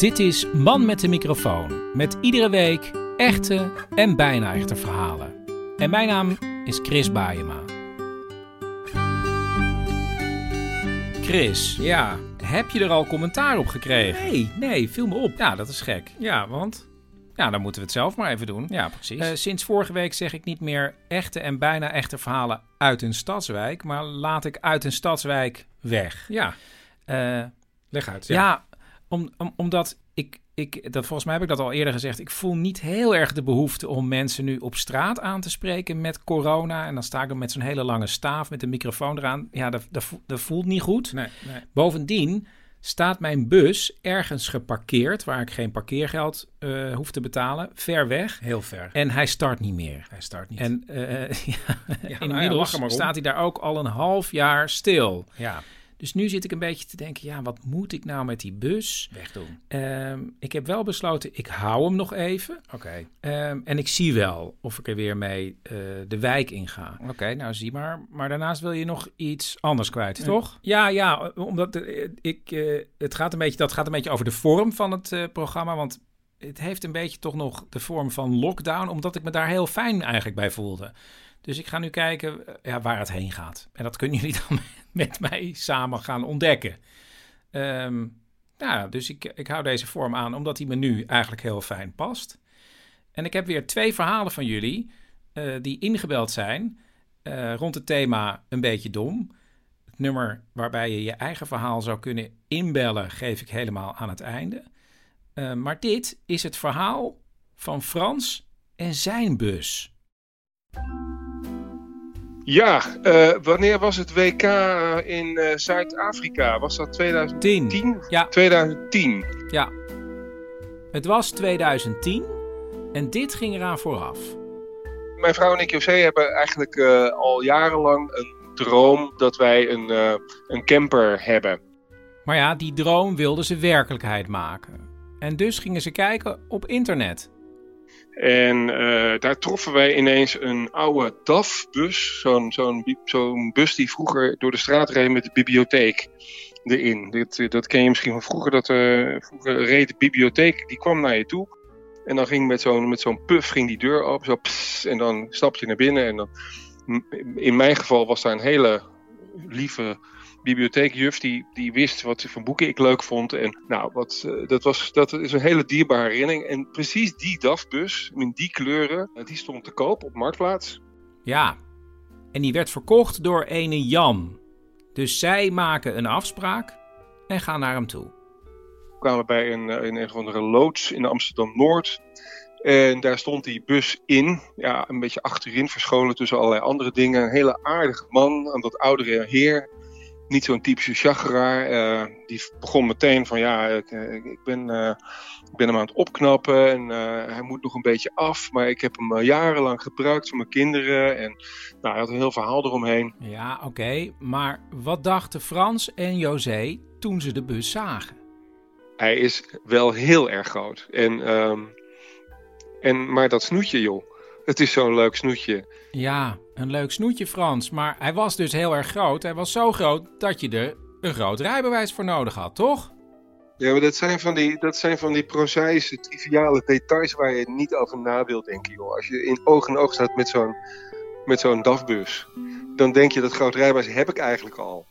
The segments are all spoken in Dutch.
Dit is Man met de microfoon. Met iedere week echte en bijna echte verhalen. En mijn naam is Chris Baayema. Chris, ja, heb je er al commentaar op gekregen? Nee, nee, viel me op. Ja, dat is gek. Ja, want? Ja, dan moeten we het zelf maar even doen. Ja, precies. sinds vorige week zeg ik niet meer echte en bijna echte verhalen uit een stadswijk, maar laat ik uit een stadswijk weg. Ja. Leg uit. Ja, om, om- omdat ik, ik dat, volgens mij heb ik dat al eerder gezegd. Ik voel niet heel erg de behoefte om mensen nu op straat aan te spreken met corona. En dan sta ik dan met zo'n hele lange staaf met een microfoon eraan. Ja, dat, dat, voelt- dat voelt niet goed. Bovendien staat mijn bus ergens geparkeerd, waar ik geen parkeergeld eh, hoef te betalen, ver weg. Heel ver. En hij start niet meer. Hij start niet. En eh, ja, ja, inmiddels staat hij daar ook al een half jaar stil. ja, Dus nu zit ik een beetje te denken, ja, wat moet ik nou met die bus? wegdoen. Ehm, ik heb wel besloten, ik hou hem nog even. Oké. Ehm, en ik zie wel of ik er weer mee eh, de wijk in ga. Oké, nou zie maar. Maar, daarnaast wil je nog iets anders kwijt, Ja. toch? Ja, ja, omdat eh, ik, eh, het gaat een beetje, dat gaat een beetje over de vorm van het eh, programma. Want het heeft een beetje toch nog de vorm van lockdown, omdat ik me daar heel fijn eigenlijk bij voelde. Dus ik ga nu kijken eh, ja, waar het heen gaat. En dat kunnen jullie dan met mij samen gaan ontdekken. Ehm, ja, dus ik, ik hou deze vorm aan, omdat die me nu eigenlijk heel fijn past. En ik heb weer twee verhalen van jullie eh, die ingebeld zijn eh, rond het thema een beetje dom. Het nummer waarbij je je eigen verhaal zou kunnen inbellen, geef ik helemaal aan het einde. Maar dit is het verhaal van Frans en zijn bus. Ja, eh, wanneer was het WK in eh, Zuid-Afrika? Was dat 2010? 10. Ja, 2010. ja. Het was 2010 en dit ging eraan vooraf. Mijn vrouw en ik, José, hebben eigenlijk eh, al jarenlang een droom dat wij een, eh, een camper hebben. Maar ja, die droom wilden ze werkelijkheid maken. En dus gingen ze kijken op internet. En eh, daar troffen wij ineens een oude DAF-bus. Zo'n bus die vroeger door de straat reed met de bibliotheek erin. Dit, eh, dat ken je misschien van vroeger. Dat, eh, vroeger reed de bibliotheek, die kwam naar je toe. En dan ging met zo'n zo'n puff ging die deur open. Zo pss, en dan stap je naar binnen. En dan, in mijn geval was daar een hele lieve bibliotheekjuf die, die wist wat voor boeken ik leuk vond. En nou, wat, eh, dat, was, dat is een hele dierbare herinnering. En precies die DAF-bus, in die kleuren, eh, die stond te koop op Marktplaats. Ja, en die werd verkocht door ene Jan. Dus zij maken een afspraak en gaan naar hem toe. We kwamen bij een, eh, een, een of andere loods in Amsterdam-Noord. En daar stond die bus in, ja, een beetje achterin verscholen tussen allerlei andere dingen. Een hele aardige man, een wat oudere heer. Niet zo'n typische chageraar. Eh, die begon meteen van ja, ik, eh, ik, ben, eh, ik ben hem aan het opknappen en hij moet nog een beetje af. Maar ik heb hem jarenlang gebruikt voor mijn kinderen. En nou, hij had een heel verhaal eromheen. Ja, oké, maar wat dachten Frans en José toen ze de bus zagen? Hij is wel heel erg groot. En, ehm, en, maar dat snoetje joh, het is zo'n leuk snoetje. Ja, een leuk snoetje Frans, maar hij was dus heel erg groot. Hij was zo groot dat je er een groot rijbewijs voor nodig had, toch? Ja, maar dat zijn van die, dat zijn van die prozaïsche, triviale details waar je niet over na wilt denken, joh. Als je in oog in oog staat met zo'n, met zo'n DAF-bus, dan denk je dat groot rijbewijs heb ik eigenlijk al.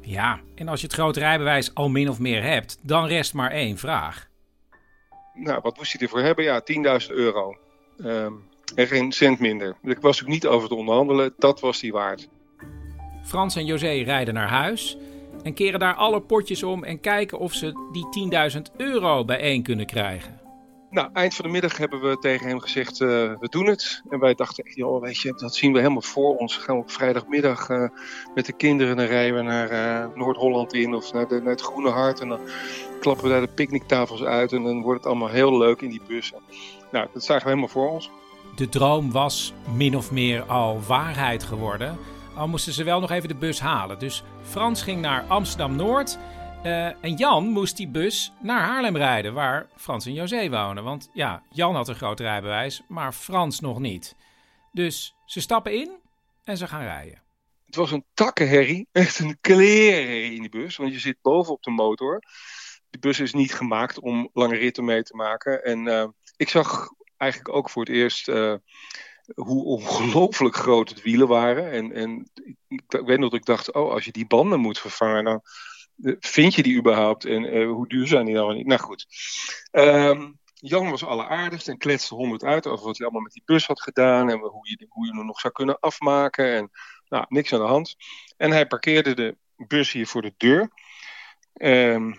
Ja, en als je het grote rijbewijs al min of meer hebt, dan rest maar één vraag. Nou, wat moest hij ervoor hebben? Ja, 10.000 euro. Ehm, en geen cent minder. Ik was ook niet over te onderhandelen, dat was die waard. Frans en José rijden naar huis en keren daar alle potjes om en kijken of ze die 10.000 euro bijeen kunnen krijgen. Nou, eind van de middag hebben we tegen hem gezegd, uh, we doen het. En wij dachten joh, weet je, dat zien we helemaal voor ons. Gaan we op vrijdagmiddag uh, met de kinderen, dan rijden we naar uh, Noord-Holland in of naar, de, naar, het Groene Hart. En dan klappen we daar de picknicktafels uit en dan wordt het allemaal heel leuk in die bussen. Nou, dat zagen we helemaal voor ons. De droom was min of meer al waarheid geworden. Al moesten ze wel nog even de bus halen. Dus Frans ging naar Amsterdam-Noord uh, en Jan moest die bus naar Haarlem rijden, waar Frans en José wonen. Want ja, Jan had een groot rijbewijs, maar Frans nog niet. Dus ze stappen in en ze gaan rijden. Het was een takkenherrie, echt een klerenherrie in die bus, want je zit boven op de motor. De bus is niet gemaakt om lange ritten mee te maken. En uh, ik zag eigenlijk ook voor het eerst uh, hoe ongelooflijk groot het wielen waren. En, en ik, ik, weet nog dat ik dacht, oh, als je die banden moet vervangen, vind je die überhaupt en uh, hoe duur zijn die nou niet? Nou goed. Um, Jan was alleraardigst en kletste honderd uit over wat hij allemaal met die bus had gedaan en hoe je, hoe je hem nog zou kunnen afmaken. En nou, niks aan de hand. En hij parkeerde de bus hier voor de deur. Um,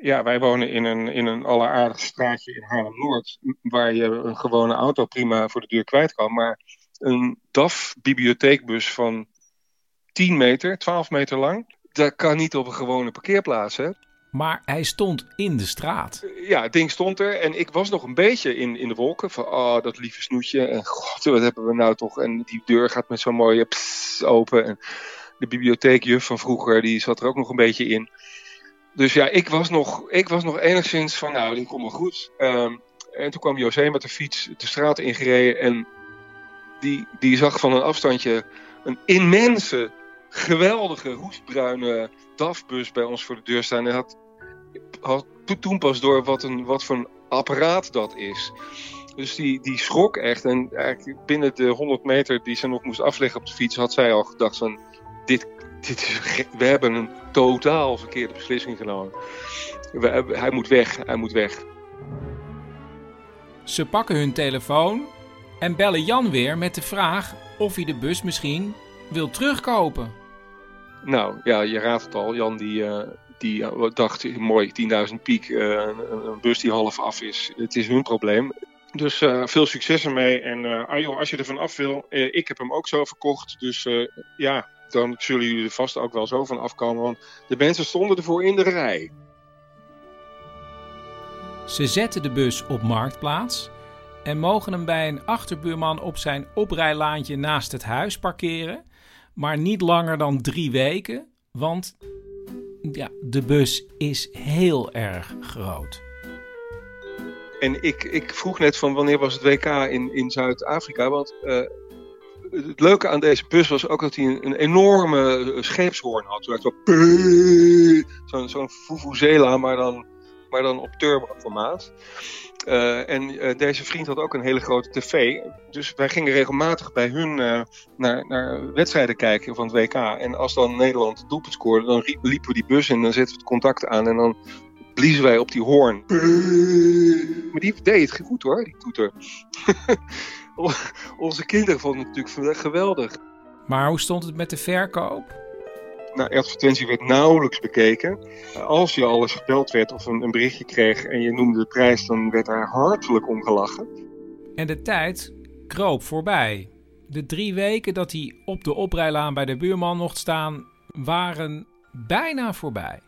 ja, wij wonen in een, in een alleraardig straatje in Haarlem-Noord, waar je een gewone auto prima voor de deur kwijt kan. Maar een DAF-bibliotheekbus van 10 meter, 12 meter lang, dat kan niet op een gewone parkeerplaats, hè? Maar hij stond in de straat. Ja, het ding stond er. En ik was nog een beetje in, in de wolken. Van, oh, dat lieve snoetje. En god, wat hebben we nou toch. En die deur gaat met zo'n mooie pss open. En de bibliotheekjuf van vroeger, die zat er ook nog een beetje in. Dus ja, ik was nog, ik was nog enigszins van, nou, die komt wel goed. Um, en toen kwam José met de fiets de straat ingereden. En die, die zag van een afstandje een immense geweldige roestbruine DAF-bus bij ons voor de deur staan. En had, had toen pas door wat, een, wat voor een apparaat dat is. Dus die, die schrok echt. En eigenlijk binnen de 100 meter die ze nog moest afleggen op de fiets, had zij al gedacht van dit, dit is, we hebben een totaal verkeerde beslissing genomen. We, hij moet weg, hij moet weg. Ze pakken hun telefoon en bellen Jan weer met de vraag of hij de bus misschien wil terugkopen. Nou, ja, je raadt het al. Jan die, uh, die uh, dacht, mooi, 10.000 piek, uh, een, een, bus die half af is. Het is hun probleem. Dus veel succes ermee. En ah, joh, als je ervan af wil, ik heb hem ook zo verkocht. Dus ja, dan zullen jullie er vast ook wel zo van afkomen. Want de mensen stonden ervoor in de rij. Ze zetten de bus op marktplaats en mogen hem bij een achterbuurman op zijn oprijlaantje naast het huis parkeren maar niet langer dan drie weken, want ja, de bus is heel erg groot. En ik, ik vroeg net van wanneer was het WK in, in Zuid-Afrika, want uh, het leuke aan deze bus was ook dat hij een, een enorme scheepshoorn had. Zo'n zo zo'n Fufuzela, maar dan, maar dan op turbo-formaat. Uh, en uh, deze vriend had ook een hele grote tv. Dus wij gingen regelmatig bij hun uh, naar, naar, wedstrijden kijken van het WK. En als dan Nederland doelpunt scoorde, dan liepen we die bus in dan zetten we het contact aan. En dan bliezen wij op die hoorn. Maar die deed het goed hoor, die toeter. Onze kinderen vonden het natuurlijk geweldig. Maar hoe stond het met de verkoop? Nou, advertentie werd nauwelijks bekeken. Als je alles gebeld werd of een, een, berichtje kreeg en je noemde de prijs, dan werd daar hartelijk om gelachen. En de tijd kroop voorbij. De drie weken dat hij op de oprijlaan bij de buurman mocht staan, waren bijna voorbij.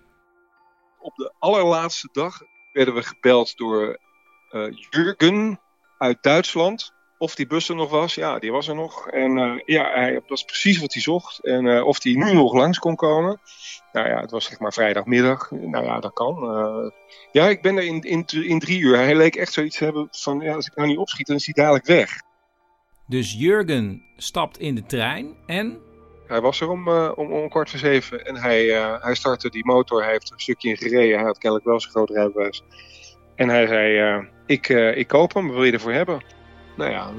Op de allerlaatste dag werden we gebeld door uh, Jurgen uit Duitsland of die bus er nog was, ja, die was er nog. En uh, ja, hij was precies wat hij zocht. En uh, of hij nu nog langs kon komen. Nou ja, het was zeg maar vrijdagmiddag. Nou ja, dat kan. Uh, ja, ik ben er in, in, in drie uur. Hij leek echt zoiets te hebben van, ja, als ik nou niet opschiet, dan is hij dadelijk weg. Dus Jurgen stapt in de trein en... Hij was er om, om, om kwart voor zeven en hij, hij startte die motor. Hij heeft er een stukje in gereden. Hij had kennelijk wel zijn groot rijbewijs. En hij zei, ik, ik koop hem, wat wil je ervoor hebben? Nou ja,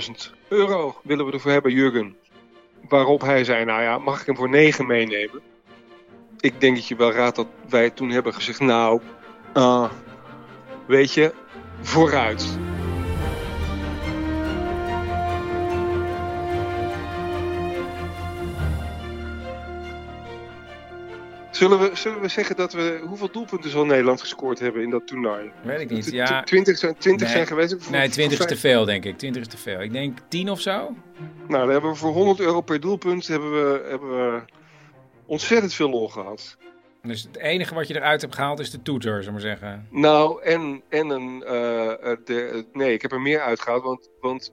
10.000 euro willen we ervoor hebben, Jurgen. Waarop hij zei, nou ja, mag ik hem voor 9 meenemen? ik denk dat je wel raadt dat wij toen hebben gezegd, nou, uh, weet je, vooruit. Zullen we, zullen we zeggen dat we. Hoeveel doelpunten zal Nederland gescoord hebben in dat toernooi? Weet ik niet. Ja. 20, 20 nee. zijn geweest? Nee, 20 is te veel, denk ik. 20 is te veel. Ik denk 10 of zo. Nou, dan hebben we voor 100 euro per doelpunt hebben we, hebben we ontzettend veel lol gehad. Dus het enige wat je eruit hebt gehaald is de toeter, zullen we zeggen. Nou, en, en een. Uh, de, nee, ik heb er meer uitgehaald. Want, want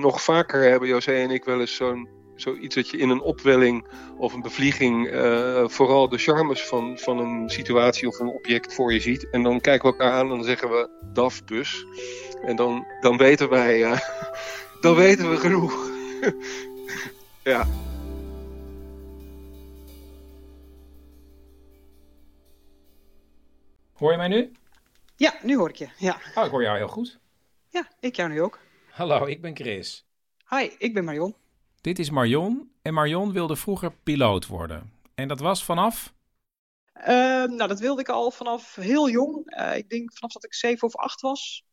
nog vaker hebben José en ik wel eens zo'n zoiets dat je in een opwelling of een bevlieging uh, vooral de charmes van, van een situatie of een object voor je ziet. En dan kijken we elkaar aan en dan zeggen we DAF-bus. En dan, dan weten wij, uh, dan weten we genoeg. ja. Hoor je mij nu? Ja, nu hoor ik je. Ja. Oh, ik hoor jou heel goed. Ja, ik jou nu ook. Hallo, ik ben Chris. Hi, ik ben Marion. Dit is Marion en Marion wilde vroeger piloot worden. En dat was vanaf? Uh, nou, dat wilde ik al vanaf heel jong. Uh, ik denk vanaf dat ik zeven of acht was.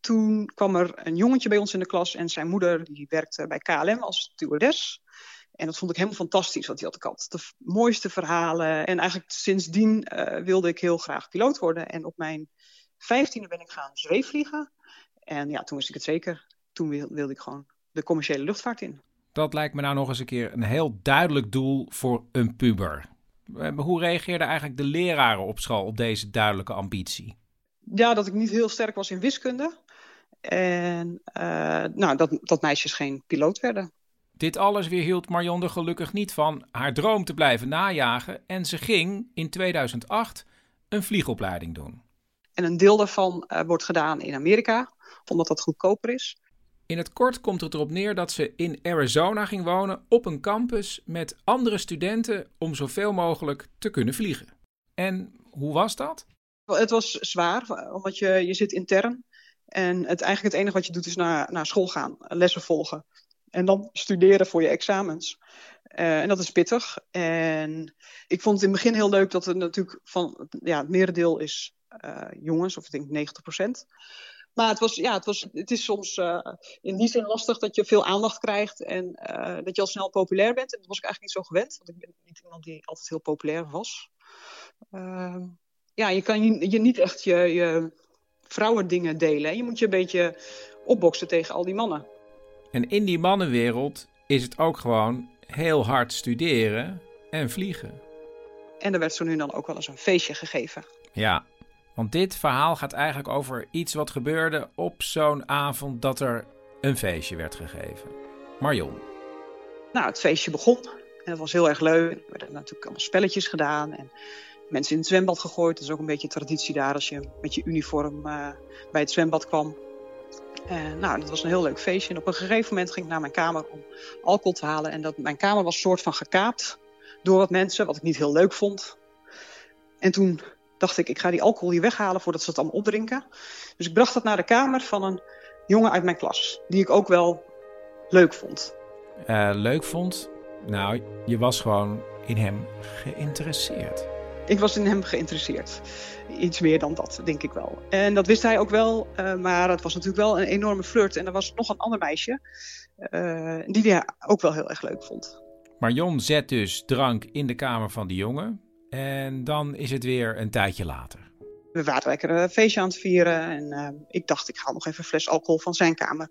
Toen kwam er een jongetje bij ons in de klas en zijn moeder die werkte bij KLM als stewardess. En dat vond ik helemaal fantastisch wat hij had. Ik de mooiste verhalen. En eigenlijk sindsdien uh, wilde ik heel graag piloot worden. En op mijn vijftiende ben ik gaan zweefvliegen. En ja, toen wist ik het zeker. Toen wilde ik gewoon de commerciële luchtvaart in. Dat lijkt me nou nog eens een keer een heel duidelijk doel voor een puber. Hoe reageerden eigenlijk de leraren op school op deze duidelijke ambitie? Ja, dat ik niet heel sterk was in wiskunde. En uh, nou, dat, dat meisjes geen piloot werden. Dit alles weerhield Marion er gelukkig niet van haar droom te blijven najagen. En ze ging in 2008 een vliegopleiding doen. En een deel daarvan uh, wordt gedaan in Amerika, omdat dat goedkoper is. In het kort komt het erop neer dat ze in Arizona ging wonen op een campus met andere studenten om zoveel mogelijk te kunnen vliegen. En hoe was dat? Het was zwaar, omdat je, je zit intern. En het, eigenlijk het enige wat je doet is naar, naar school gaan, lessen volgen. En dan studeren voor je examens. Uh, en dat is pittig. En ik vond het in het begin heel leuk dat het natuurlijk van ja, het merendeel is uh, jongens, of ik denk 90 procent. Maar het, was, ja, het, was, het is soms uh, in die zin lastig dat je veel aandacht krijgt en uh, dat je al snel populair bent. En dat was ik eigenlijk niet zo gewend, want ik ben niet iemand die altijd heel populair was. Uh, ja, je kan je, je niet echt je, je vrouwendingen delen. Je moet je een beetje opboksen tegen al die mannen. En in die mannenwereld is het ook gewoon heel hard studeren en vliegen. En er werd zo nu dan ook wel eens een feestje gegeven. Ja, want dit verhaal gaat eigenlijk over iets wat gebeurde op zo'n avond dat er een feestje werd gegeven. Marion. Nou, het feestje begon en het was heel erg leuk. Er werden natuurlijk allemaal spelletjes gedaan en mensen in het zwembad gegooid. Dat is ook een beetje traditie daar als je met je uniform uh, bij het zwembad kwam. Uh, nou, dat was een heel leuk feestje. En op een gegeven moment ging ik naar mijn kamer om alcohol te halen. En dat, mijn kamer was soort van gekaapt door wat mensen, wat ik niet heel leuk vond. En toen dacht ik, ik ga die alcohol hier weghalen voordat ze het allemaal opdrinken. Dus ik bracht dat naar de kamer van een jongen uit mijn klas, die ik ook wel leuk vond. Uh, leuk vond? Nou, je was gewoon in hem geïnteresseerd. Ik was in hem geïnteresseerd. Iets meer dan dat, denk ik wel. En dat wist hij ook wel, uh, maar het was natuurlijk wel een enorme flirt. En er was nog een ander meisje, uh, die hij ook wel heel erg leuk vond. Marion zet dus drank in de kamer van die jongen. En dan is het weer een tijdje later. We waren lekker een feestje aan het vieren. En uh, ik dacht, ik haal nog even een fles alcohol van zijn kamer.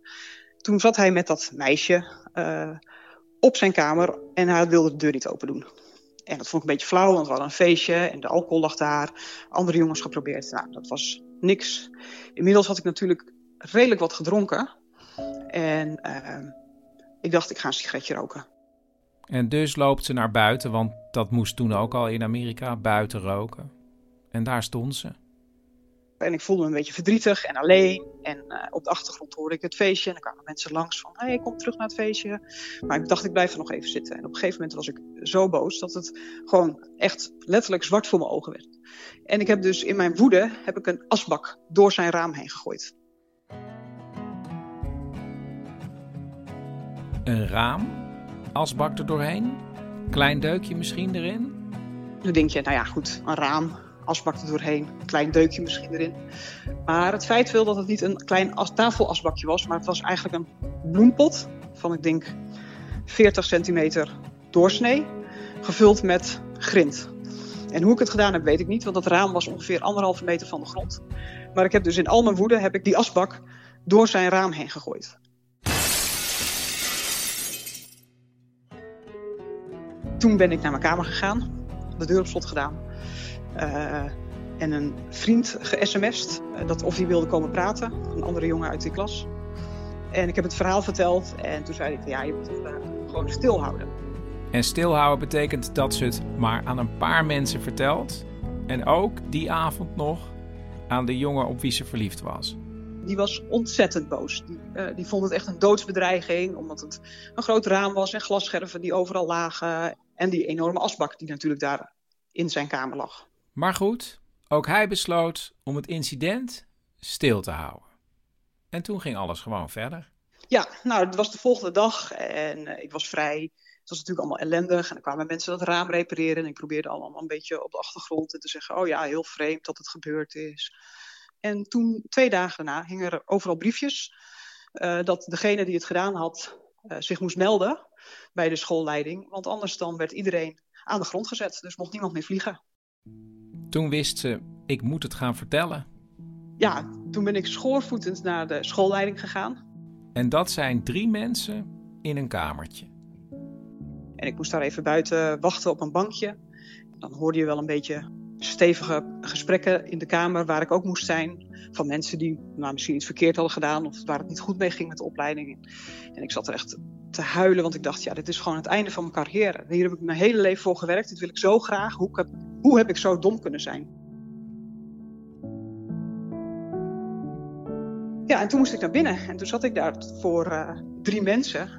Toen zat hij met dat meisje uh, op zijn kamer en hij wilde de deur niet open doen. En dat vond ik een beetje flauw, want we hadden een feestje en de alcohol lag daar. Andere jongens geprobeerd. Nou, dat was niks. Inmiddels had ik natuurlijk redelijk wat gedronken. En ik dacht, ik ga een sigaretje roken. En dus loopt ze naar buiten, want dat moest toen ook al in Amerika, buiten roken. En daar stond ze. En ik voelde me een beetje verdrietig en alleen. En uh, op de achtergrond hoorde ik het feestje. En dan kwamen mensen langs van, hé, hey, kom terug naar het feestje. Maar ik dacht, ik blijf er nog even zitten. En op een gegeven moment was ik zo boos dat het gewoon echt letterlijk zwart voor mijn ogen werd. En ik heb dus in mijn woede heb ik een asbak door zijn raam heen gegooid. Een raam? Asbak er doorheen? Klein deukje misschien erin? Nu denk je, nou ja, goed, een raam, asbak er doorheen, een klein deukje misschien erin. Maar het feit wil dat het niet een klein as tafelasbakje was, maar het was eigenlijk een bloempot van, ik denk, 40 centimeter doorsnee, gevuld met grind. En hoe ik het gedaan heb, weet ik niet, want dat raam was ongeveer anderhalve meter van de grond. Maar ik heb dus in al mijn woede heb ik die asbak door zijn raam heen gegooid. Toen ben ik naar mijn kamer gegaan, de deur op slot gedaan. Uh, en een vriend ge-sms'd uh, dat of hij wilde komen praten, een andere jongen uit die klas. En ik heb het verhaal verteld en toen zei hij: Ja, je moet het uh, gewoon stilhouden. En stilhouden betekent dat ze het maar aan een paar mensen vertelt. En ook die avond nog aan de jongen op wie ze verliefd was. Die was ontzettend boos. Die, uh, die vond het echt een doodsbedreiging, omdat het een groot raam was en glasscherven die overal lagen. En die enorme asbak die natuurlijk daar in zijn kamer lag. Maar goed, ook hij besloot om het incident stil te houden. En toen ging alles gewoon verder. Ja, nou, het was de volgende dag en uh, ik was vrij. Het was natuurlijk allemaal ellendig. En dan kwamen mensen dat raam repareren. En ik probeerde allemaal een beetje op de achtergrond te zeggen: Oh ja, heel vreemd dat het gebeurd is. En toen, twee dagen daarna, hingen er overal briefjes. Uh, dat degene die het gedaan had uh, zich moest melden bij de schoolleiding. Want anders dan werd iedereen aan de grond gezet. Dus mocht niemand meer vliegen. Toen wist ze: Ik moet het gaan vertellen. Ja, toen ben ik schoorvoetend naar de schoolleiding gegaan. En dat zijn drie mensen in een kamertje. En ik moest daar even buiten wachten op een bankje. Dan hoorde je wel een beetje stevige gesprekken in de kamer waar ik ook moest zijn. Van mensen die nou, misschien iets verkeerd hadden gedaan of waar het niet goed mee ging met de opleiding. En ik zat er echt te huilen, want ik dacht, ja, dit is gewoon het einde van mijn carrière. Hier heb ik mijn hele leven voor gewerkt. Dit wil ik zo graag. Hoe heb, hoe heb ik zo dom kunnen zijn? Ja, en toen moest ik naar binnen. En toen zat ik daar voor uh, drie mensen.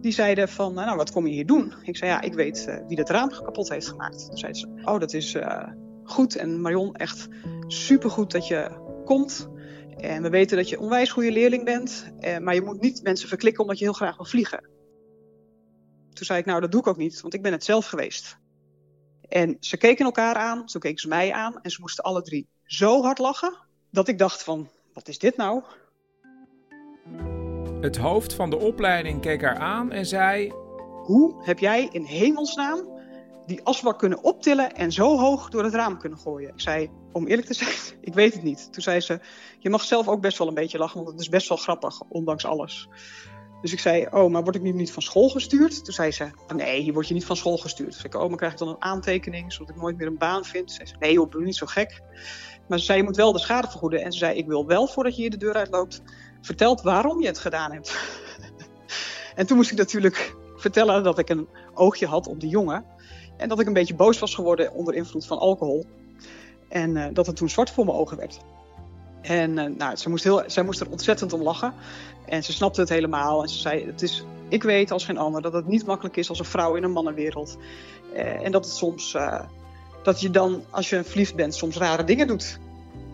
Die zeiden van, nou, wat kom je hier doen? Ik zei, ja, ik weet uh, wie dat raam kapot heeft gemaakt. Toen zeiden ze, oh, dat is uh, goed. En Marion, echt supergoed dat je komt. En we weten dat je onwijs goede leerling bent. maar je moet niet mensen verklikken omdat je heel graag wil vliegen. Toen zei ik, nou, dat doe ik ook niet, want ik ben het zelf geweest. En ze keken elkaar aan, toen keken ze mij aan. En ze moesten alle drie zo hard lachen, dat ik dacht van, wat is dit nou? Het hoofd van de opleiding keek haar aan en zei: Hoe heb jij in hemelsnaam die asbak kunnen optillen en zo hoog door het raam kunnen gooien? Ik zei: Om eerlijk te zijn, ik weet het niet. Toen zei ze: Je mag zelf ook best wel een beetje lachen, want het is best wel grappig, ondanks alles. Dus ik zei: Oh, maar word ik nu niet van school gestuurd? Toen zei ze: Nee, hier word je niet van school gestuurd. Toen zei ik: Oh, maar krijg ik dan een aantekening zodat ik nooit meer een baan vind? Toen zei ze: Nee, joh, doe niet zo gek. Maar ze zei: Je moet wel de schade vergoeden. En ze zei: Ik wil wel voordat je hier de deur uitloopt vertelt waarom je het gedaan hebt. en toen moest ik natuurlijk vertellen dat ik een oogje had op die jongen. En dat ik een beetje boos was geworden onder invloed van alcohol. En uh, dat het toen zwart voor mijn ogen werd. En uh, nou, ze moest, heel, zij moest er ontzettend om lachen. En ze snapte het helemaal. En ze zei: het is, Ik weet als geen ander dat het niet makkelijk is als een vrouw in een mannenwereld. Uh, en dat het soms. dat je dan, als je verliefd bent, soms rare dingen doet.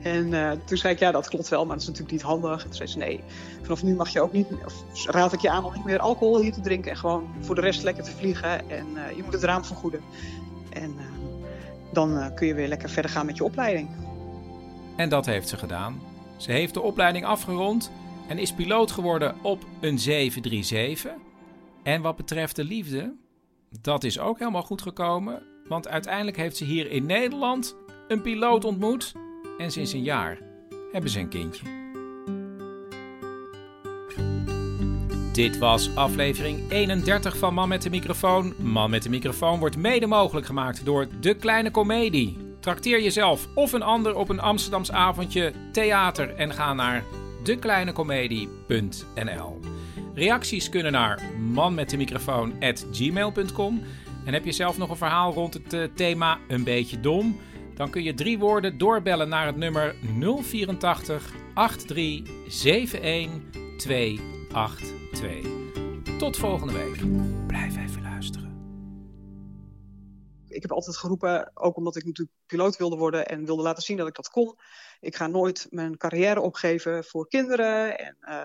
En uh, toen zei ik, ja, dat klopt wel, maar dat is natuurlijk niet handig. En toen zei ze, nee, vanaf nu mag je ook niet, of raad ik je aan om niet meer alcohol hier te drinken en gewoon voor de rest lekker te vliegen. En uh, je moet het raam vergoeden. En uh, dan kun je weer lekker verder gaan met je opleiding. En dat heeft ze gedaan. Ze heeft de opleiding afgerond en is piloot geworden op een 737. En wat betreft de liefde, dat is ook helemaal goed gekomen. Want uiteindelijk heeft ze hier in Nederland een piloot ontmoet en sinds een jaar hebben ze een kindje. Dit was aflevering 31 van Man met de microfoon. Man met de microfoon wordt mede mogelijk gemaakt door De Kleine Comedie. Trakteer jezelf of een ander op een Amsterdams avondje theater en ga naar dekleinecomedie.nl. Reacties kunnen naar manmetdemicrofoon@gmail.com. En heb je zelf nog een verhaal rond het uh, thema een beetje dom? Dan kun je drie woorden doorbellen naar het nummer 084 83 71 282. Tot volgende week. Blijf even luisteren. Ik heb altijd geroepen, ook omdat ik natuurlijk piloot wilde worden en wilde laten zien dat ik dat kon. Ik ga nooit mijn carrière opgeven voor kinderen. En uh,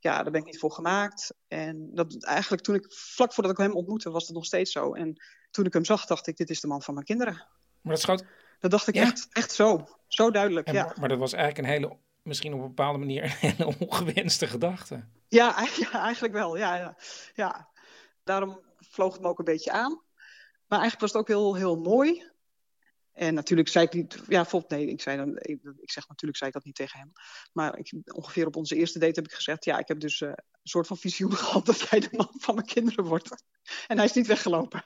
ja, daar ben ik niet voor gemaakt. En dat eigenlijk toen ik, vlak voordat ik hem ontmoette, was dat nog steeds zo. En toen ik hem zag, dacht ik, dit is de man van mijn kinderen. Maar dat schoot... Dat dacht ik Ja. echt, echt zo. Zo duidelijk, En, ja. maar, maar dat was eigenlijk een hele, misschien op een bepaalde manier, een hele ongewenste gedachte. Ja, eigenlijk- ja, eigenlijk wel. Ja, ja, ja. Daarom vloog het me ook een beetje aan. Maar eigenlijk was het ook heel, heel mooi. En natuurlijk zei ik niet... Ja, bijvoorbeeld, nee, ik, zei dan, ik, ik zeg natuurlijk zei ik dat niet tegen hem. Maar ik, ongeveer op onze eerste date heb ik gezegd... Ja, ik heb dus eh, een soort van visioen gehad dat jij de man van mijn kinderen wordt. En hij is niet weggelopen.